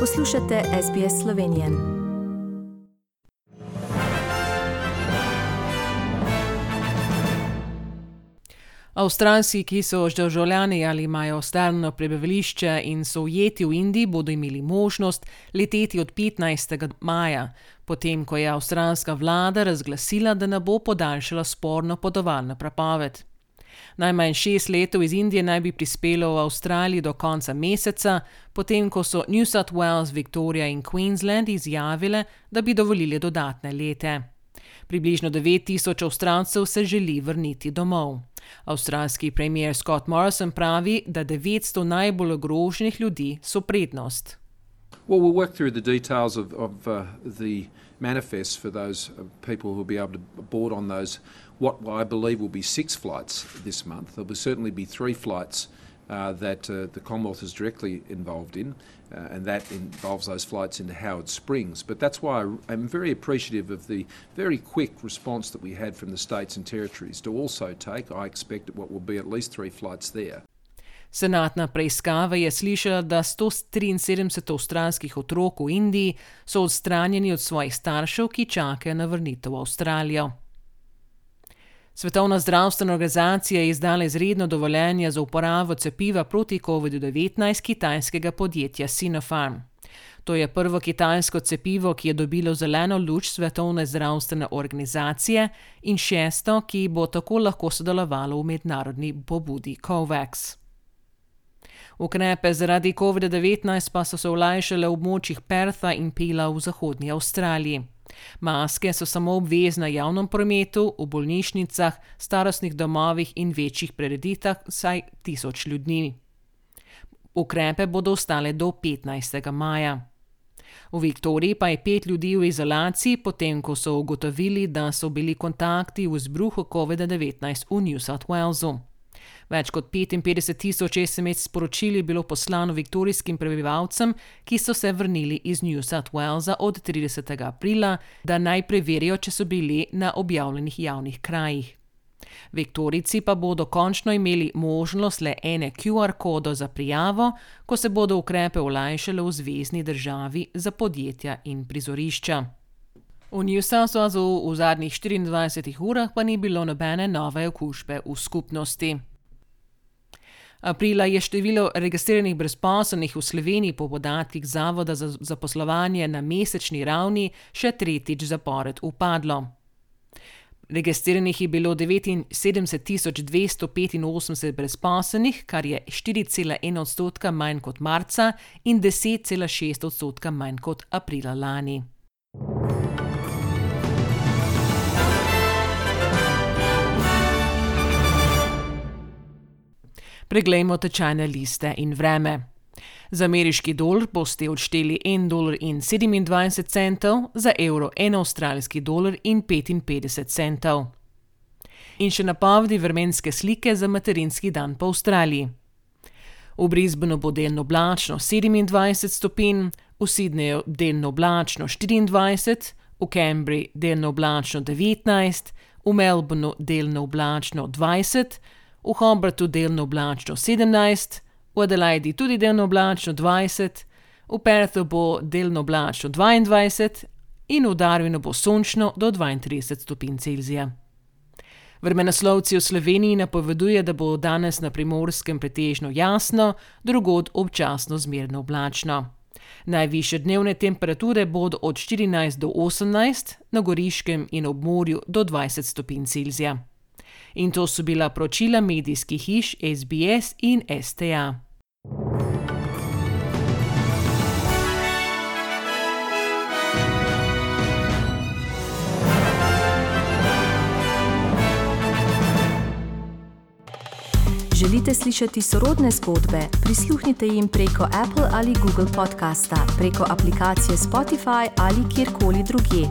Poslušate SBS Slovenije. Avstralci, ki so državljani ali imajo stalno prebivališče in so ujeti v Indiji, bodo imeli možnost leteti od 15. maja, potem ko je avstralska vlada razglasila, da ne bo podaljšala sporno potovalno prepoved. Najmanj šest letov iz Indije naj bi prispelo v Avstraliji do konca meseca, potem ko so New South Wales, Victoria in Queensland izjavile, da bi dovolili dodatne lete. Približno 9000 Avstralcev se želi vrniti domov. Avstralski premier Scott Morrison pravi, da 900 najbolj ogroženih ljudi so prednost. Well, we'll work through the details of, of uh, the manifest for those uh, people who will be able to board on those, what I believe will be six flights this month. There will certainly be three flights uh, that uh, the Commonwealth is directly involved in, uh, and that involves those flights into Howard Springs. But that's why I'm very appreciative of the very quick response that we had from the states and territories to also take, I expect, what will be at least three flights there. Senatna preiskava je slišala, da 173 avstralskih otrok v Indiji so odstranjeni od svojih staršev, ki čakajo na vrnitev v Avstralijo. Svetovna zdravstvena organizacija je izdala izredno dovoljenje za uporabo cepiva proti COVID-19 kitajskega podjetja Sinopharm. To je prvo kitajsko cepivo, ki je dobilo zeleno luč Svetovne zdravstvene organizacije in šesto, ki bo tako lahko sodelovalo v mednarodni pobudi COVAX. Ukrepe zaradi COVID-19 pa so se olajšale v območjih Pertha in Pila v zahodnji Avstraliji. Maske so samo obvezne na javnem prometu, v bolnišnicah, starostnih domovih in večjih prereditvah vsaj tisoč ljudi. Ukrepe bodo ostale do 15. maja. V Viktoriji pa je pet ljudi v izolaciji, potem ko so ugotovili, da so bili kontakti v izbruhu COVID-19 v New South Walesu. Več kot 55 tisoč SMS sporočil je bilo poslano viktorijskim prebivalcem, ki so se vrnili iz New South Walesa od 30. aprila, da naj preverijo, če so bili na objavljenih javnih krajih. Viktorici pa bodo končno imeli možnost le ene QR kodo za prijavo, ko se bodo ukrepe olajšale v zvezdni državi za podjetja in prizorišča. V New South Walesu v zadnjih 24 urah pa ni bilo nobene nove okužbe v skupnosti. Aprila je število registriranih brezposobnih v Sloveniji po podatkih Zavoda za zaposlovanje na mesečni ravni še tretjič zapored upadlo. Registriranih je bilo 79.285 brezposobnih, kar je 4,1 odstotka manj kot marca in 10,6 odstotka manj kot aprila lani. Preglejmo tečajne liste in vreme. Za ameriški dolar boste odšteli 1,27 dolarja, za evro 1 avstralski dolar in 55 centov. In še napovedi vremenske slike za materinski dan po Avstraliji. V Brisbaneu bo delno oblačno 27 stopinj, v Sydneyju delno oblačno 24, v Cambridgeu delno oblačno 19, v Melbourneu delno oblačno 20 v Hobartu delno oblačno 17, v Adelaidi tudi delno oblačno 20, v Perthu bo delno oblačno 22 in v Darwinu bo sončno do 32 stopinj Celzija. Vremenoslovci v Sloveniji napoveduje, da bo danes na primorskem pretežno jasno, drugod občasno zmerno oblačno. Najviše dnevne temperature bodo od 14 do 18, na Goriškem in ob morju do 20 stopinj Celzija. In to so bila poročila medijskih hiš SBS in STA. Želite slišati sorodne zgodbe? Prisluhnite jim preko Apple ali Google podcasta, preko aplikacije Spotify ali kjerkoli drugje.